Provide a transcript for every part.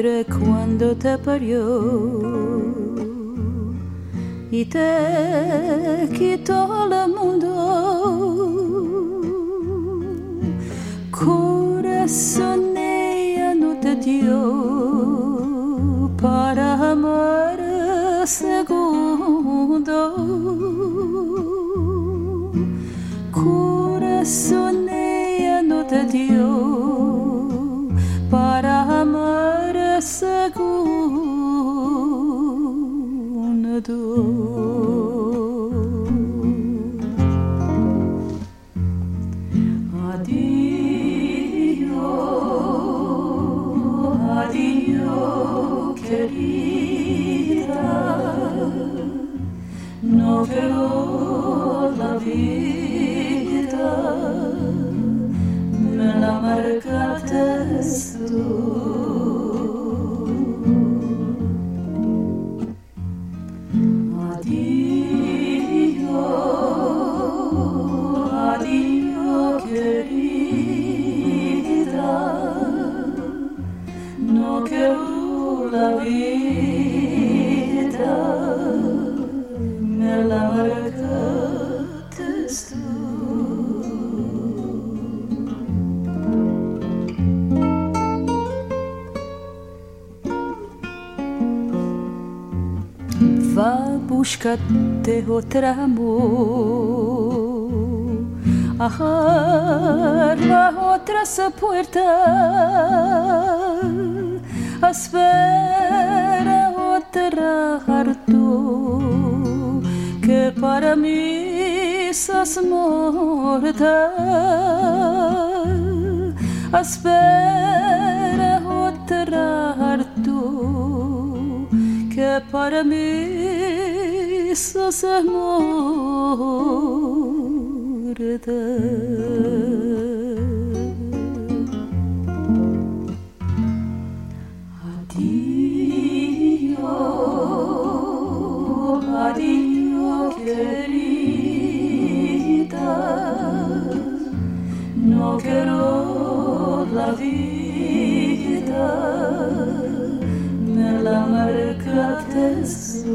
madre cuando te parió y te quitó el mundo. Corazón ella no te dio para amar seguro. va, de otro amor. Arma otras puertas, espera otra harto, que para mí sos morta. Espera otra harto. que para mí sos amor Adiós, adiós querida, no quiero la vida. la marca Adiós,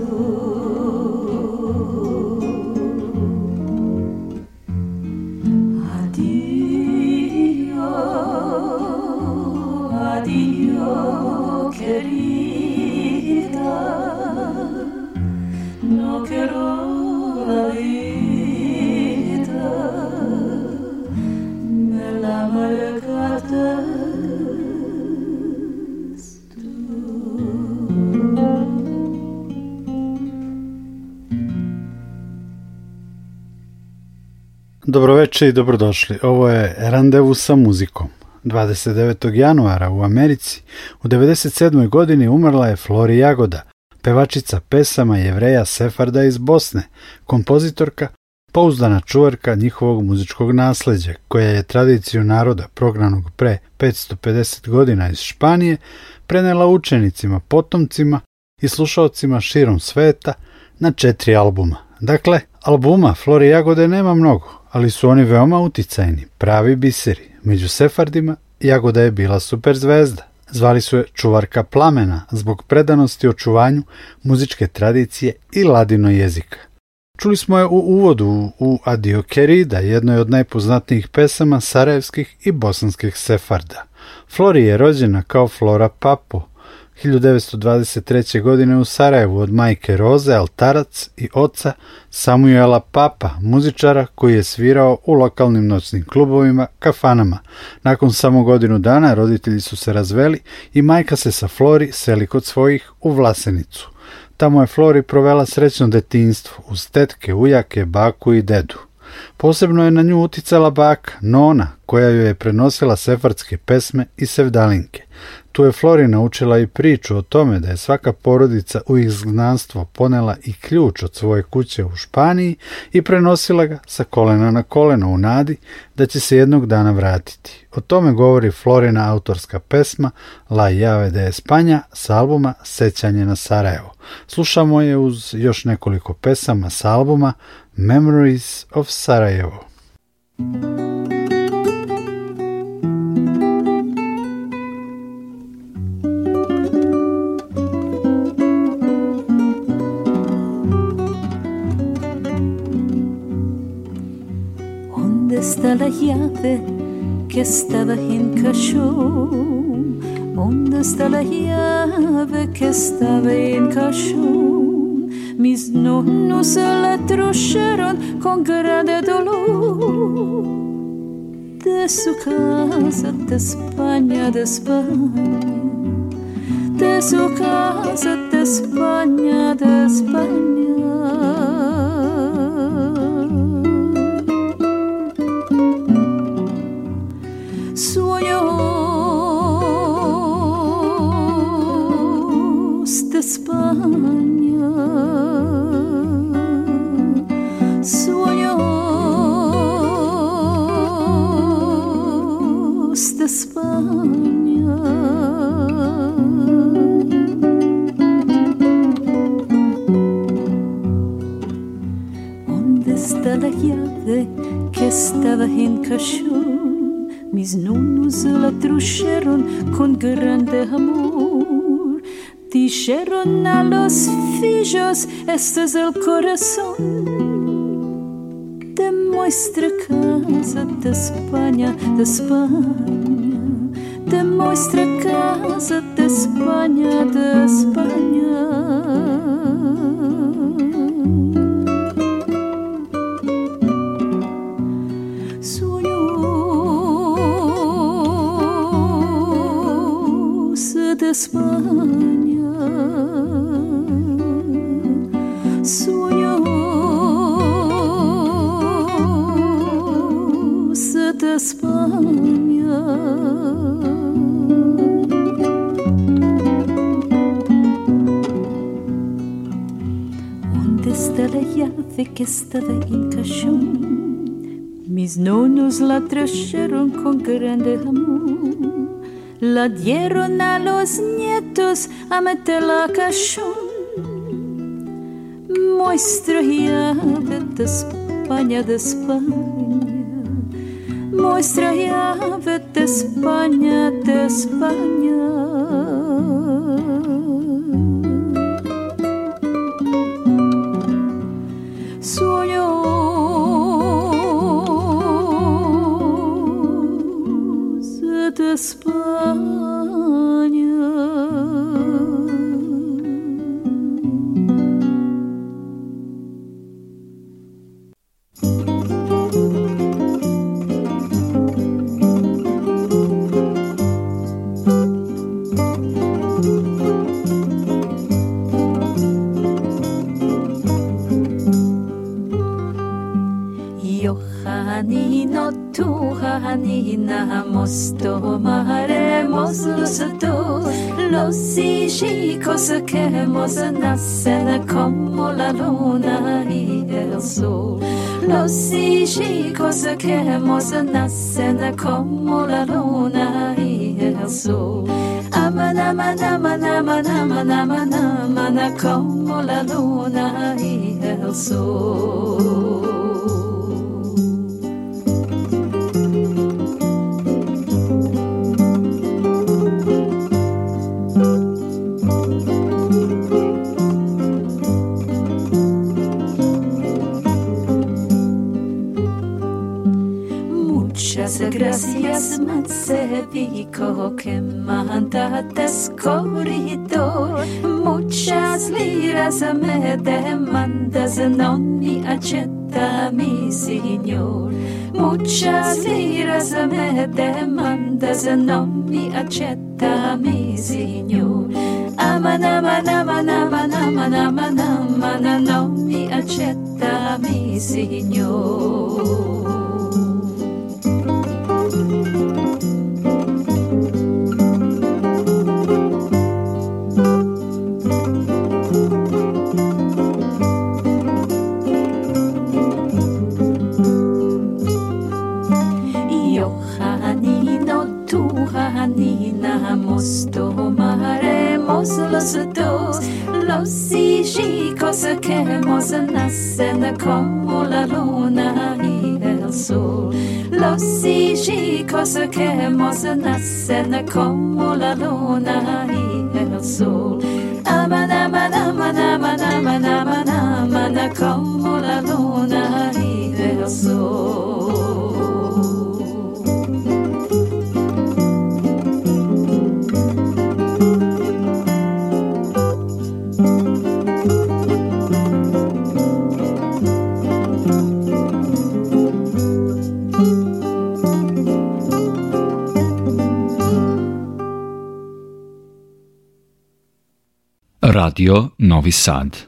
adiós, querida, no quiero ir. Dobroveče i dobrodošli. Ovo je Randevu sa muzikom. 29. januara u Americi u 97. godini umrla je Flori Jagoda, pevačica pesama jevreja Sefarda iz Bosne, kompozitorka, pouzdana čuvarka njihovog muzičkog nasleđa, koja je tradiciju naroda prognanog pre 550 godina iz Španije prenela učenicima, potomcima i slušalcima širom sveta na četiri albuma. Dakle, Albuma Flori Jagode nema mnogo, ali su oni veoma uticajni, pravi biseri. Među Sefardima Jagoda je bila super zvezda. Zvali su je čuvarka plamena zbog predanosti očuvanju muzičke tradicije i ladino jezika. Čuli smo je u uvodu u Adio Kerida, jednoj od najpoznatijih pesama sarajevskih i bosanskih sefarda. Flori je rođena kao Flora Papo, 1923. godine u Sarajevu od majke Roze Altarac i oca Samuela Papa, muzičara koji je svirao u lokalnim noćnim klubovima, kafanama. Nakon samo godinu dana roditelji su se razveli i majka se sa Flori seli kod svojih u Vlasenicu. Tamo je Flori provela srećno detinstvo uz tetke, ujake, baku i dedu. Posebno je na nju uticala baka Nona, koja joj je prenosila sefardske pesme i sevdalinke. Tu je Florina učila i priču o tome da je svaka porodica u izgnanstvo ponela i ključ od svoje kuće u Španiji i prenosila ga sa kolena na koleno u nadi da će se jednog dana vratiti. O tome govori Florina autorska pesma La Jave de Espanja s albuma Sećanje na Sarajevo. Slušamo je uz još nekoliko pesama s albuma Memories of Sarajevo. ¿Dónde está la llave que estaba en cajón? ¿Dónde está la llave que estaba en cajón? Iznu nu se letrușeron con grade dolor de su casa de España de España de su casa de España de España estaba en cachón, mis nunos la trujeron con grande amor. Dijeron a los fillos, estés es el corazón de nuestra casa de España, de España, de nuestra casa de España, de España. España sueños de España. de la llave que estaba en cajón. Mis nonos la trajeron con grande amor. Lo dieron a los nietos a Metelacachón, muestra ya de España, de España, muestra ya de España, de España. secchemos nasse la como la luna y el sol. Los hijos secchemos nasse como la luna y el sol. Amana, como la luna y el sol. quemante descubridor. Muchas liras me demandas, non mi accetta, mi signor. Muchas liras me demandas, no ni acheta mi señor. Amana, mana, mana, mana, mana, mana, mana, no ni acheta mi signor. Kosse kemo se nasse ne kom ola lona Radio Novi Sad.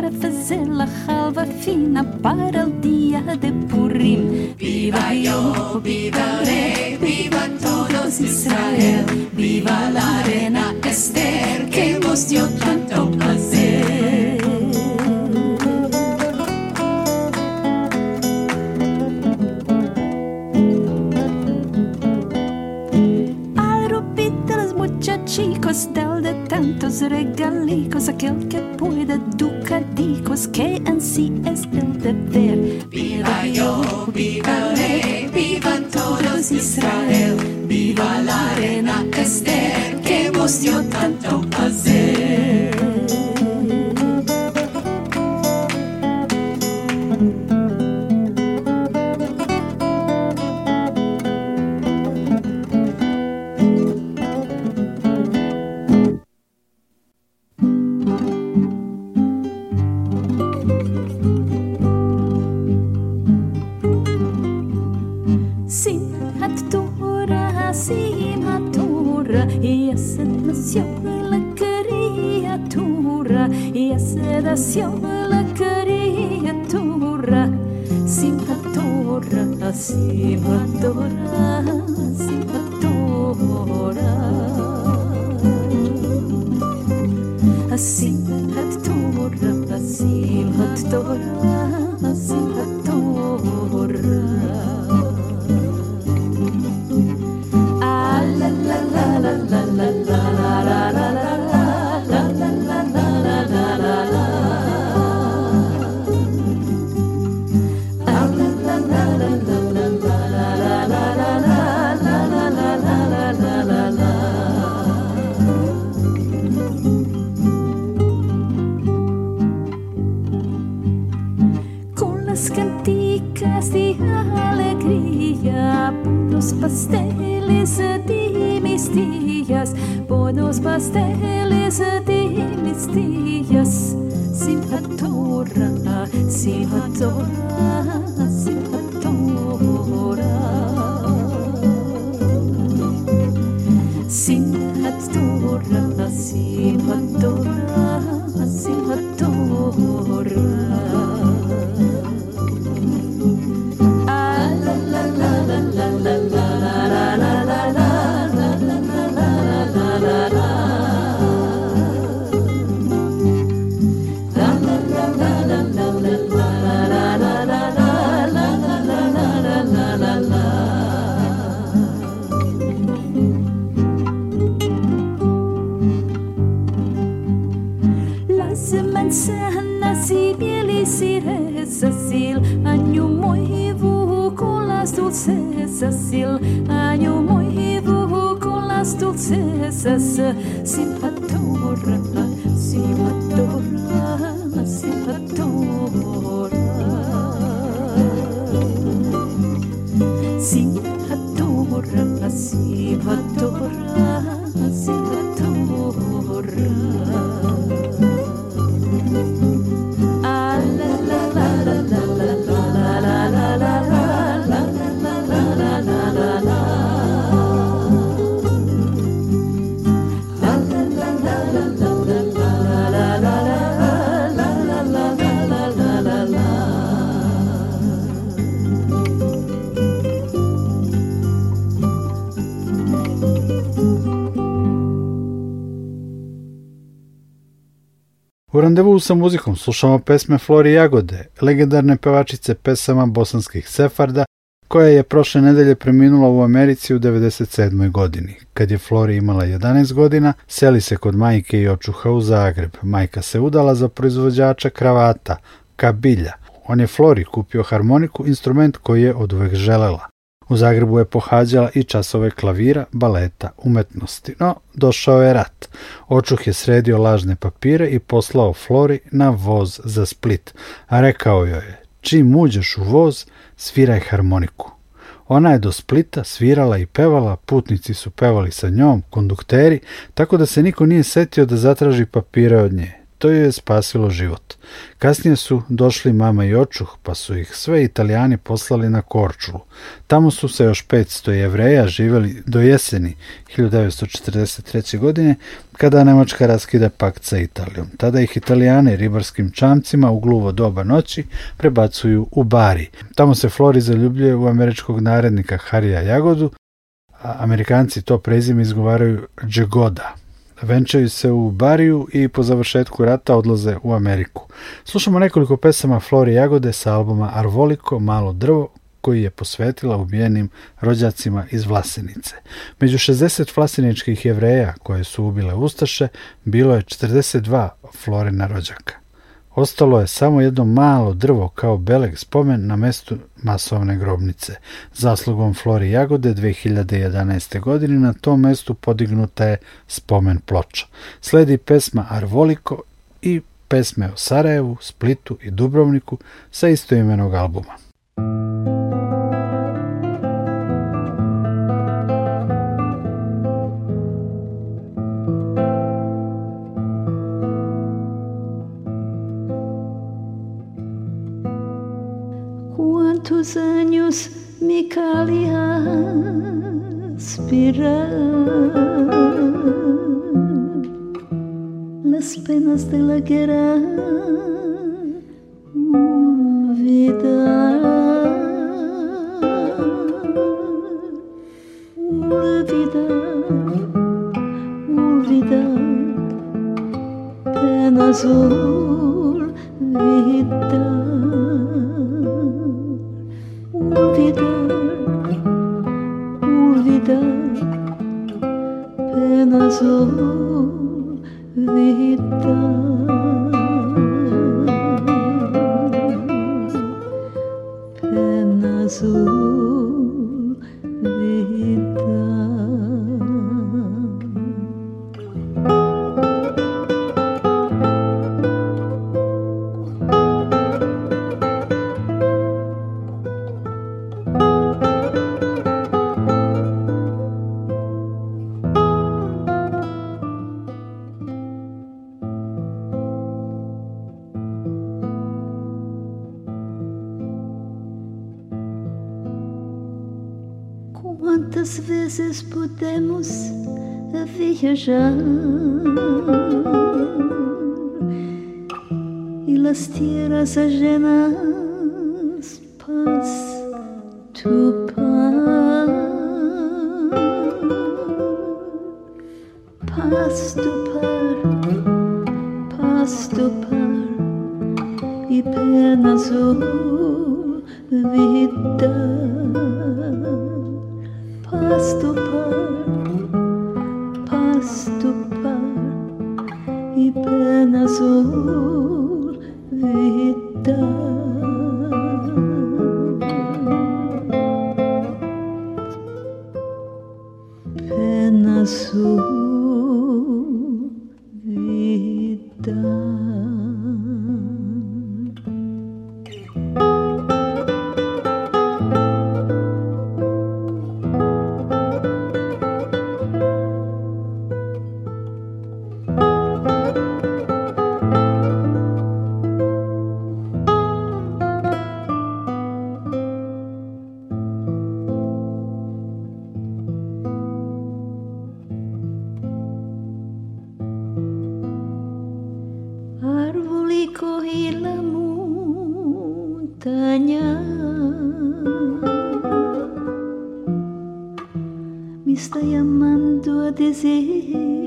para hacer la calva fina para el día de Purim. Viva yo, viva el rey, viva todos Israel, viva la arena Esther que nos dio tanto sì, va a randevu sa muzikom slušamo pesme Flori Jagode, legendarne pevačice pesama bosanskih sefarda, koja je prošle nedelje preminula u Americi u 97. godini. Kad je Flori imala 11 godina, seli se kod majke i očuha u Zagreb. Majka se udala za proizvođača kravata, Kabilja. On je Flori kupio harmoniku, instrument koji je od uvek želela. U Zagrebu je pohađala i časove klavira, baleta, umetnosti. No, došao je rat. Očuh je sredio lažne papire i poslao Flori na voz za Split. A rekao joj je, čim uđeš u voz, sviraj harmoniku. Ona je do Splita svirala i pevala, putnici su pevali sa njom, kondukteri, tako da se niko nije setio da zatraži papire od nje. To joj je spasilo život. Kasnije su došli mama i očuh, pa su ih sve italijani poslali na Korčulu. Tamo su se još 500 jevreja živeli do jeseni 1943. godine, kada Nemačka raskida pakt sa Italijom. Tada ih italijane ribarskim čamcima u gluvo doba noći prebacuju u Bari. Tamo se Flori zaljubljuje u američkog narednika Harija Jagodu, a Amerikanci to prezime izgovaraju Džegoda venčaju se u Bariju i po završetku rata odlaze u Ameriku. Slušamo nekoliko pesama Flori Jagode sa albuma Arvoliko, malo drvo, koji je posvetila ubijenim rođacima iz Vlasenice. Među 60 vlaseničkih jevreja koje su ubile Ustaše, bilo je 42 Florina rođaka. Ostalo je samo jedno malo drvo kao beleg spomen na mestu masovne grobnice. Zaslugom Flori Jagode 2011. godine na tom mestu podignuta je spomen ploča. Sledi pesma Arvoliko i pesme o Sarajevu, Splitu i Dubrovniku sa istoimenog albuma. Senhos me mi aspirar, Las penas de la guerra olvidar. azul vida olvidar, olvidar, apenas olvidar, apenas olvidar. viajar e las tierras ajenas corri la montanha, Me está amando a desejo.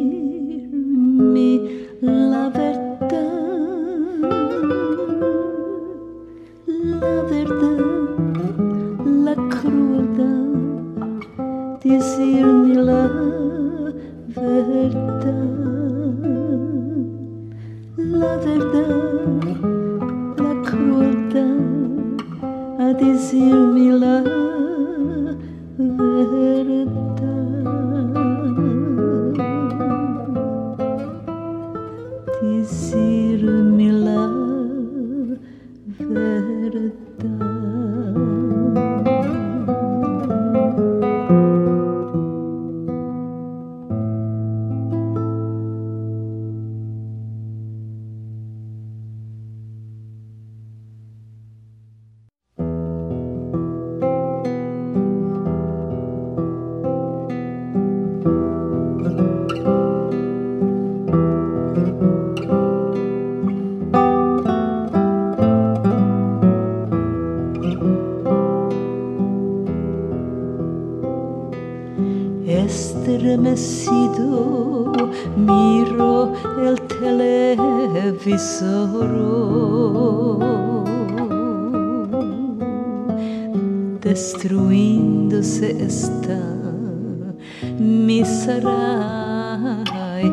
سراي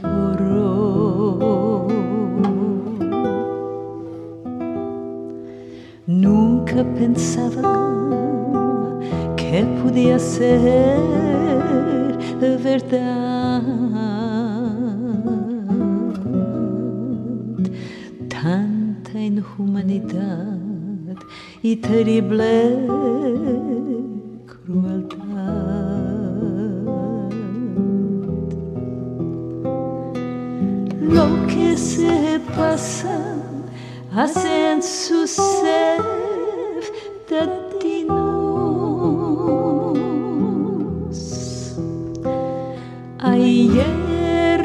duro. Nunca pensava que él podía ser verdade. tanta inhumanidade e terrible cruel. se passa a senso tatinos ai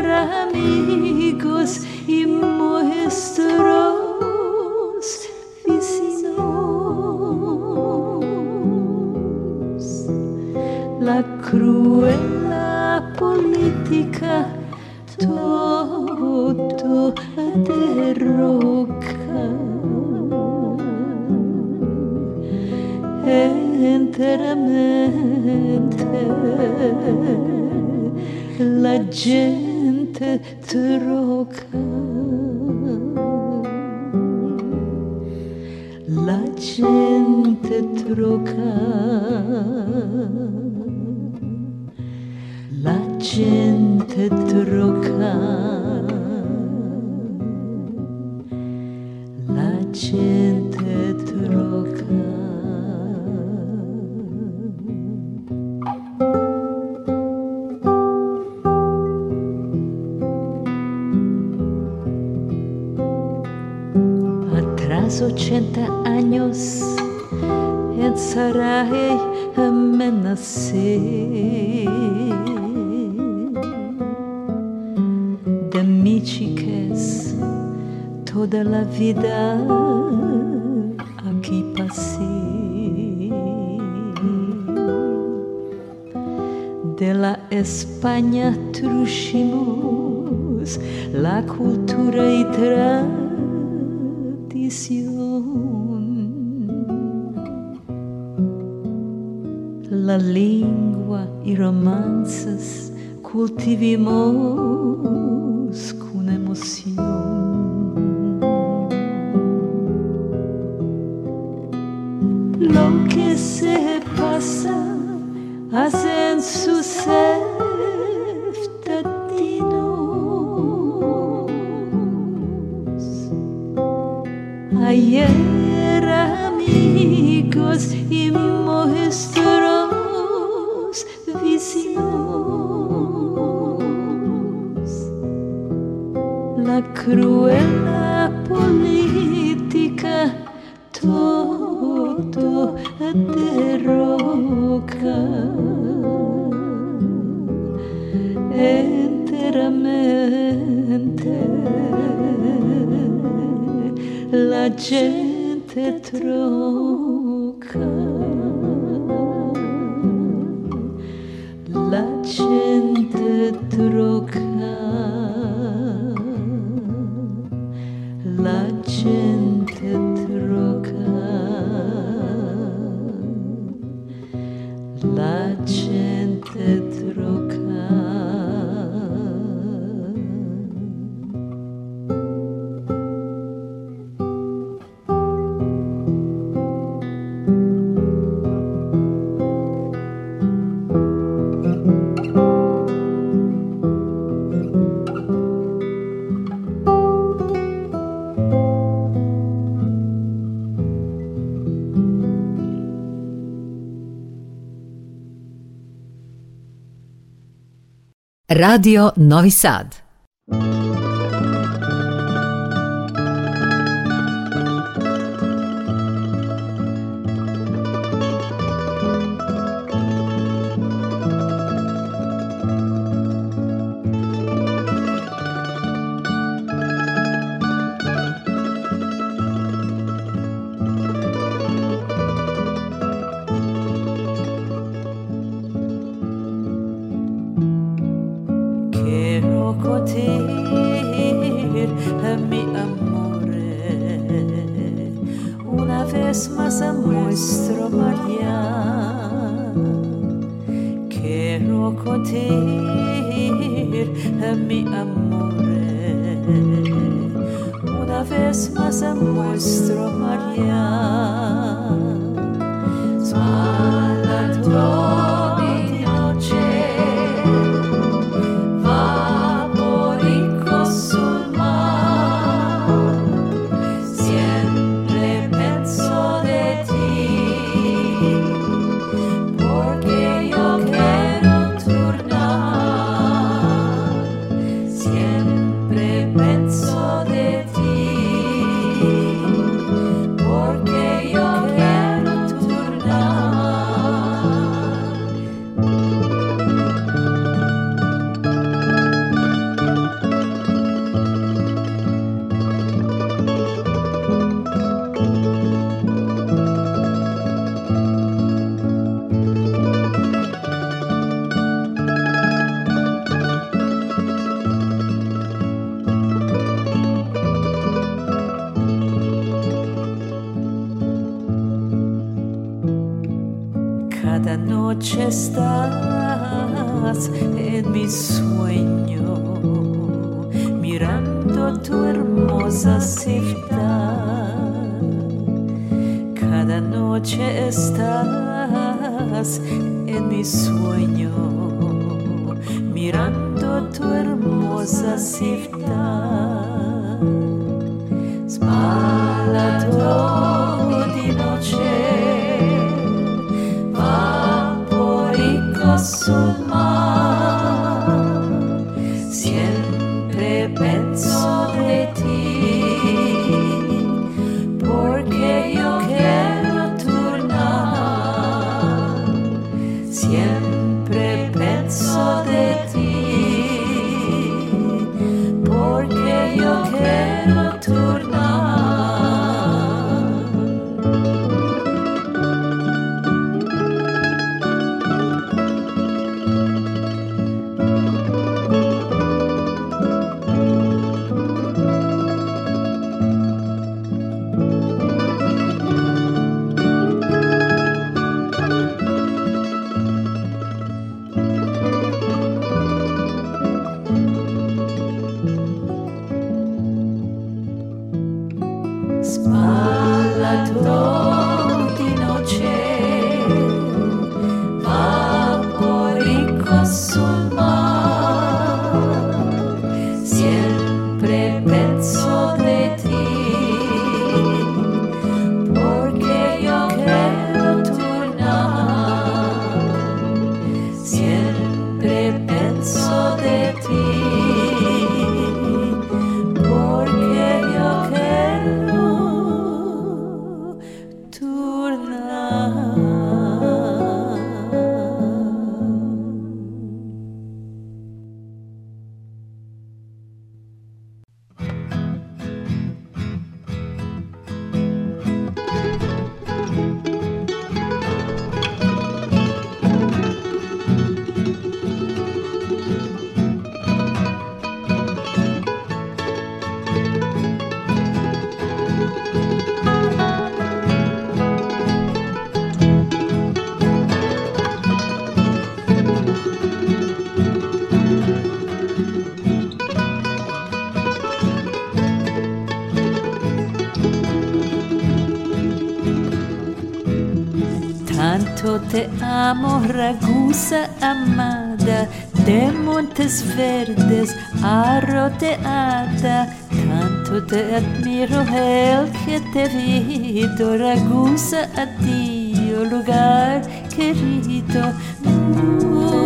era mia la gente trova. 80 años en Sarai amanecer de míticas toda la vida aqui passei de la España truchimos la cultura y tra na língua e romances cultivemos 갇힌 듯들어 Radio Novi Sad te amo, ragusa amada, de Montes Verdes, arroteada. Tanto te admiro, el que te vido, ragusa a ti, oh lugar querido. Uh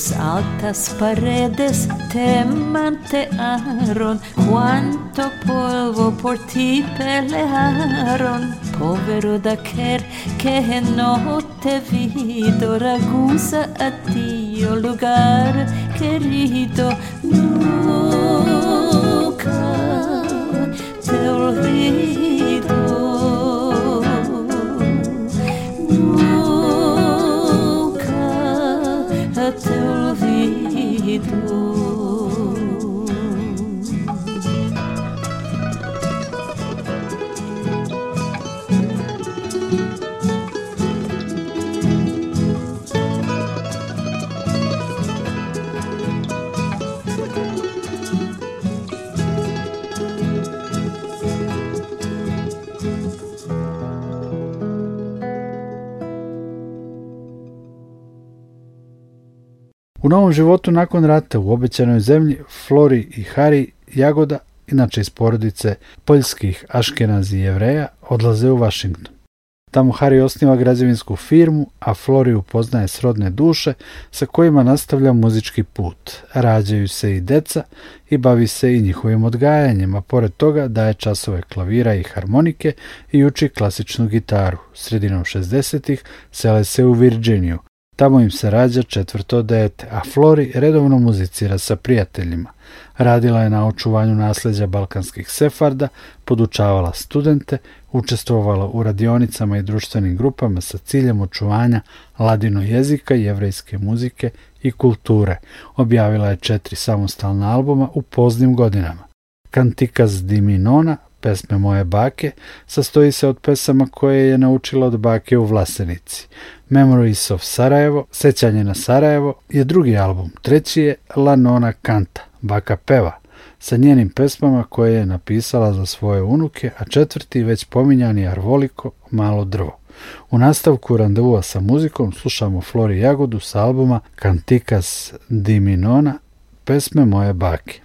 sus altas paredes aron, cuánto polvo por ti pelearon. Povero daquel que no te vi, Ragusa a ti, oh lugar querido, novom životu nakon rata u obećanoj zemlji Flori i Hari Jagoda, inače iz porodice poljskih aškenazi i jevreja, odlaze u Vašington. Tamo Hari osniva građevinsku firmu, a Flori upoznaje srodne duše sa kojima nastavlja muzički put. Rađaju se i deca i bavi se i njihovim odgajanjem, a pored toga daje časove klavira i harmonike i uči klasičnu gitaru. Sredinom 60-ih sele se u Virginiju, Tamo im se rađa četvrto dete, a Flori redovno muzicira sa prijateljima. Radila je na očuvanju nasleđa balkanskih sefarda, podučavala studente, učestvovala u radionicama i društvenim grupama sa ciljem očuvanja ladino jezika, jevrejske muzike i kulture. Objavila je četiri samostalna albuma u poznim godinama. Kantikas di Minona, Pesme moje bake sastoji se od pesama koje je naučila od bake u Vlasenici. Memories of Sarajevo, Sećanje na Sarajevo je drugi album, treći je La Nona Canta, baka peva, sa njenim pesmama koje je napisala za svoje unuke, a četvrti već pominjani Arvoliko, Malo drvo. U nastavku randevuva sa muzikom slušamo Flori Jagodu sa albuma Canticas di Minona, pesme moje bake.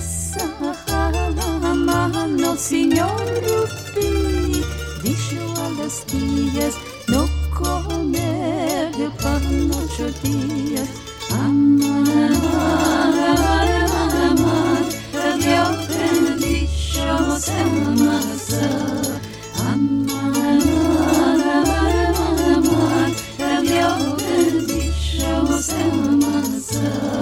Samahano, Signor Rupi, Disho a las tías, no comer el pan ocho días. Amar, amar, amar, the open disho, Samasa. Amar, amar, amar, the Samasa.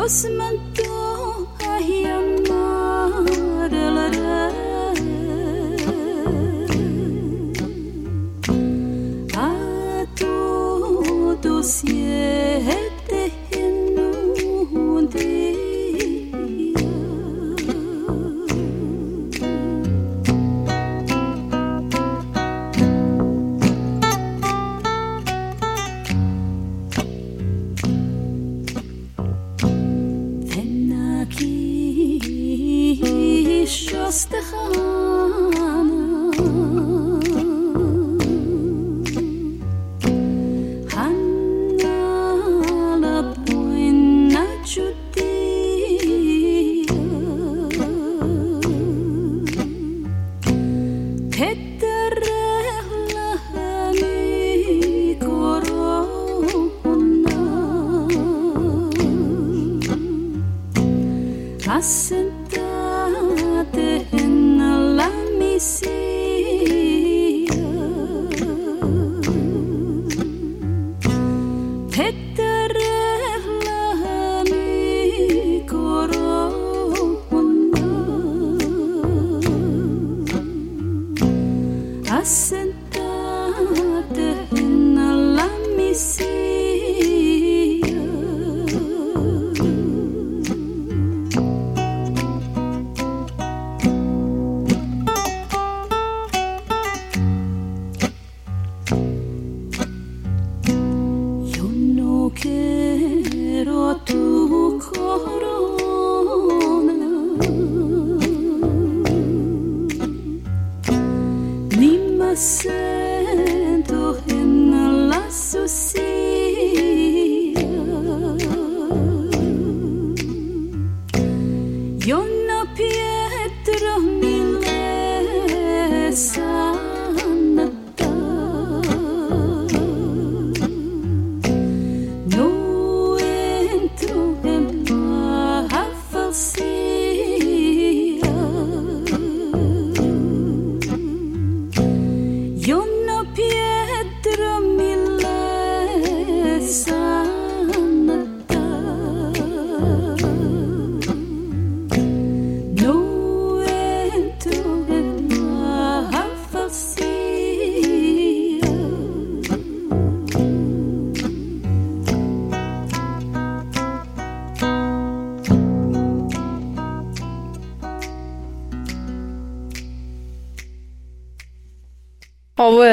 docemente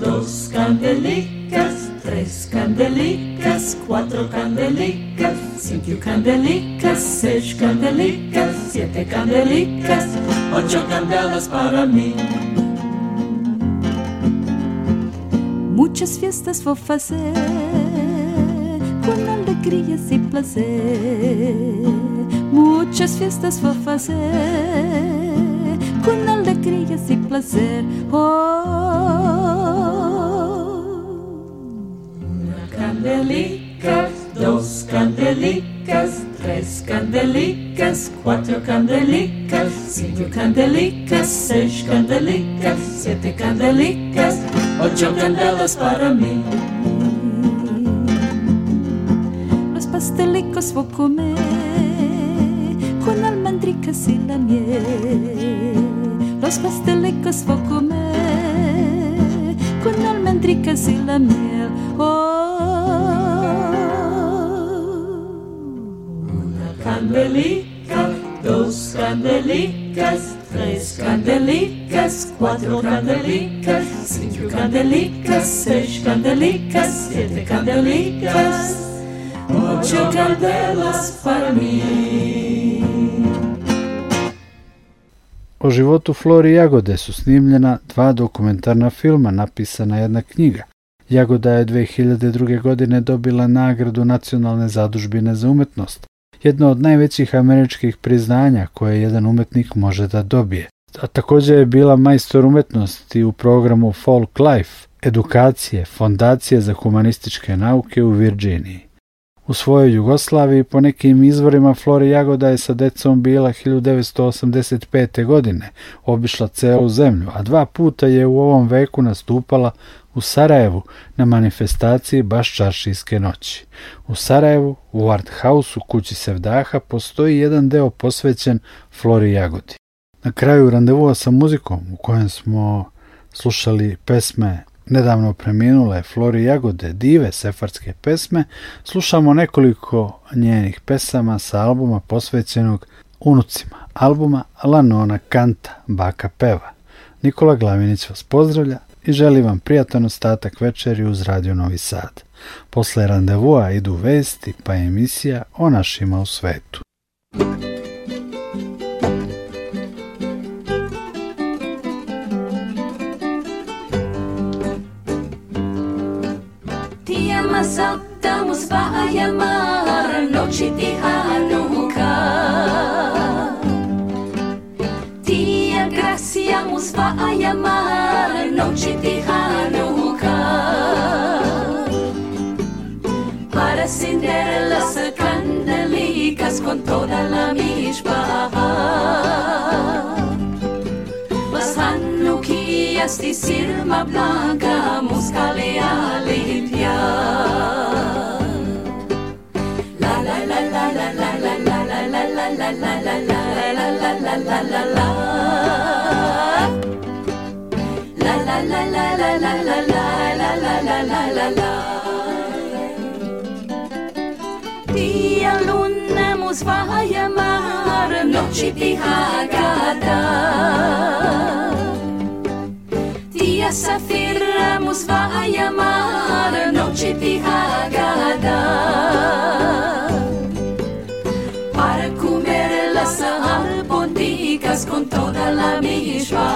dos candelicas, tres candelicas, cuatro candelicas, cinco candelicas, seis candelicas, siete candelicas, ocho candelas para mí. Muchas fiestas a hacer, con alegría y placer. muchas fiestas a hacer alegría y placer. una candelica, dos candelicas, tres candelicas, cuatro candelicas, cinco candelicas, seis candelicas, siete candelicas, ocho candelas para mí. Los pastelicos voy a comer con almendricas y la miel. los pastelecos por comer con almendricas y la miel. Oh. Una candelica, dos candelicas, tres candelicas, cuatro candelicas, cinco candelicas, seis candelicas, siete candelicas, ocho candelas para mí. O životu Flori Jagode su snimljena dva dokumentarna filma, napisana jedna knjiga. Jagoda je 2002. godine dobila nagradu Nacionalne zadužbine za umetnost, jedno od najvećih američkih priznanja koje jedan umetnik može da dobije. A također je bila majstor umetnosti u programu Folk Life, edukacije, fondacije za humanističke nauke u Virginiji u svojoj Jugoslaviji. Po nekim izvorima Flori Jagoda je sa decom bila 1985. godine, obišla celu zemlju, a dva puta je u ovom veku nastupala u Sarajevu na manifestaciji baš čaršijske noći. U Sarajevu, u Art house kući Sevdaha, postoji jedan deo posvećen Flori Jagodi. Na kraju randevua sa muzikom, u kojem smo slušali pesme nedavno preminule Flori Jagode dive sefardske pesme, slušamo nekoliko njenih pesama sa albuma posvećenog unucima, albuma Lanona Kanta, Baka Peva. Nikola Glavinić vas pozdravlja i želi vam prijatan ostatak večeri uz Radio Novi Sad. Posle randevua idu vesti pa emisija o našima u svetu. Saltamos va a llamar Noche de Hanukkah. Tía Gracia nos va a llamar Noche de Para encender las candelicas con toda la misma. Este sirma blanca, muscale alipia. La la la la la la la la la la la la la la la la la La la la la la la la la la la la la Dia lună mus vaia mar, noci pihagata. Safira nos a llamar noche noche Para comer las albondigas con toda la misma.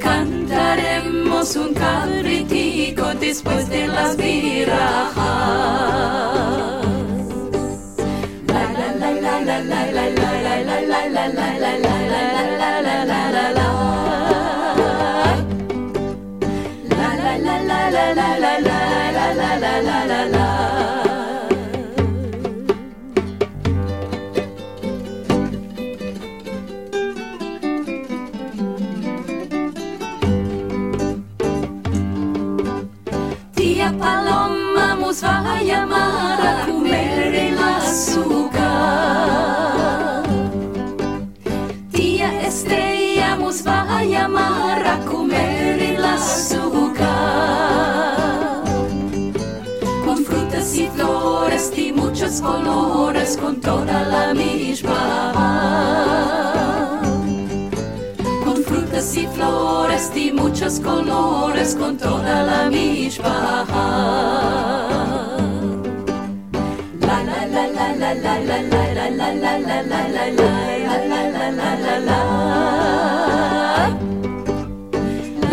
Cantaremos un cabritico después de las virajas. va a a llamar sbagliamo raccomeri la suca. Con frutas y flores y muchos colores con toda la misma. Con frutas y flores y muchos colores con toda la misma. La la la la la la la la la la la la la la la la la la la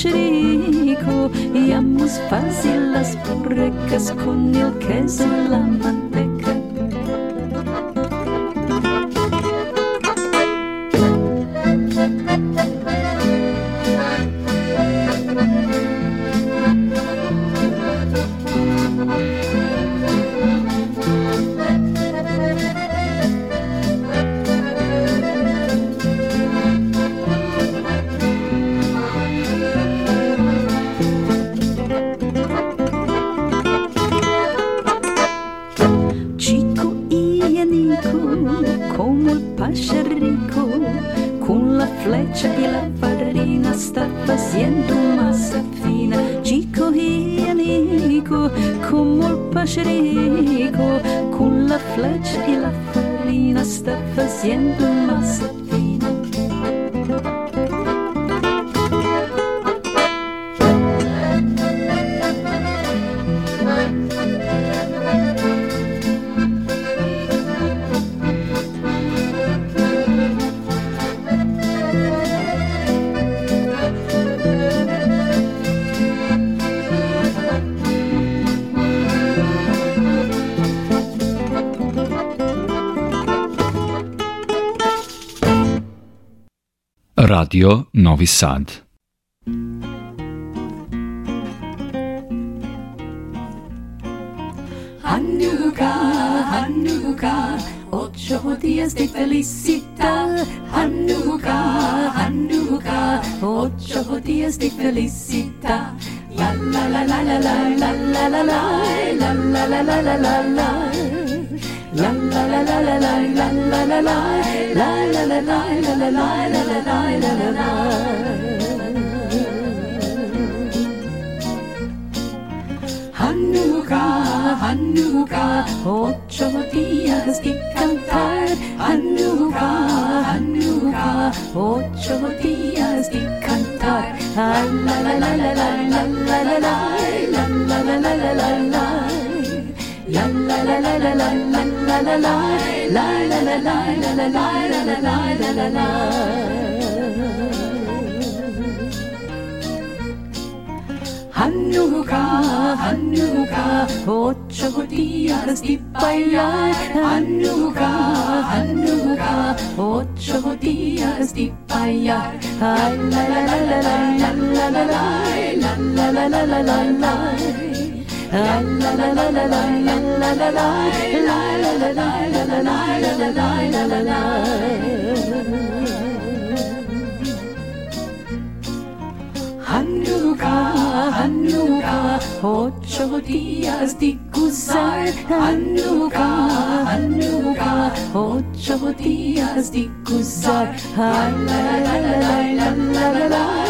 cerico e ambos faziam las porrecas com el queso la manteiga Radio Novi Sad. Hanukkah, Hanukkah, ocho días de felicidad. Hanukkah, Hanukkah, ocho días de felicidad. La la la la la la la la la la la la la la la la la Hanukkah, Hanukkah, Ochomotias que cantar. Hanukkah, Hanukkah, Ochomotias que cantar. La la la la la la la la la la la la la la la la لا لا لا لا لا لا لا لا لا لا لا لا لا لا لا 한유가 한유가 어쩌고 뛰어서 뒷발라 한유가 한유가 어쩌고 뛰어서 뒷발라 랄라라라라라라라라라라라라라라 Hanukkah, Hanukkah, ocho días de gozar. Hanukkah, Hanukkah, ocho días de la la la la la la la la.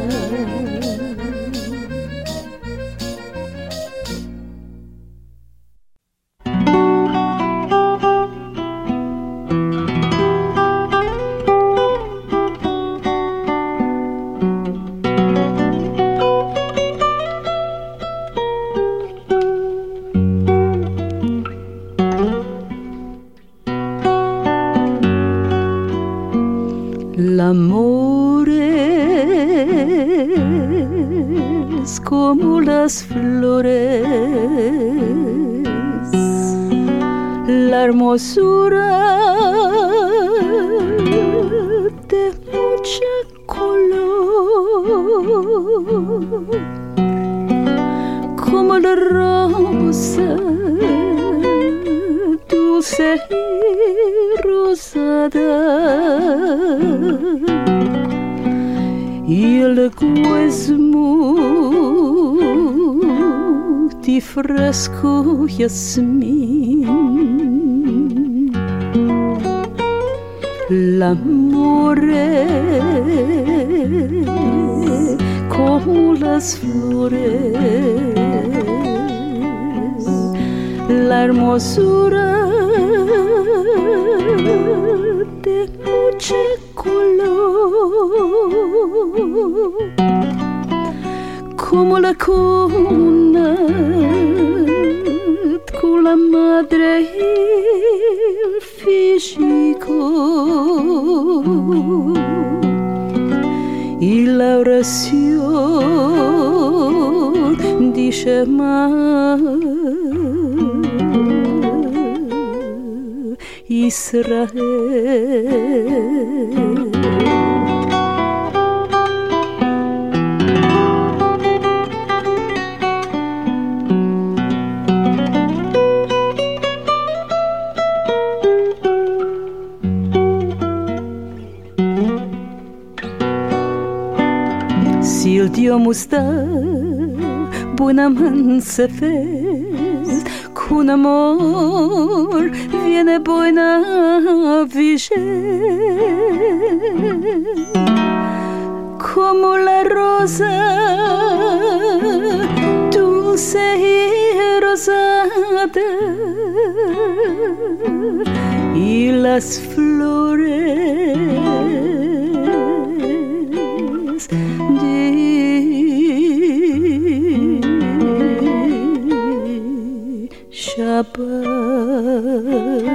jazmín. L'amore come las flores, la hermosura de mucho color, como la cuna la madre il fisico e la orazione dice mai Israel buena bunaman fe con amor viene buena vigés Como la rosa dulce y rosada y las flores 奔。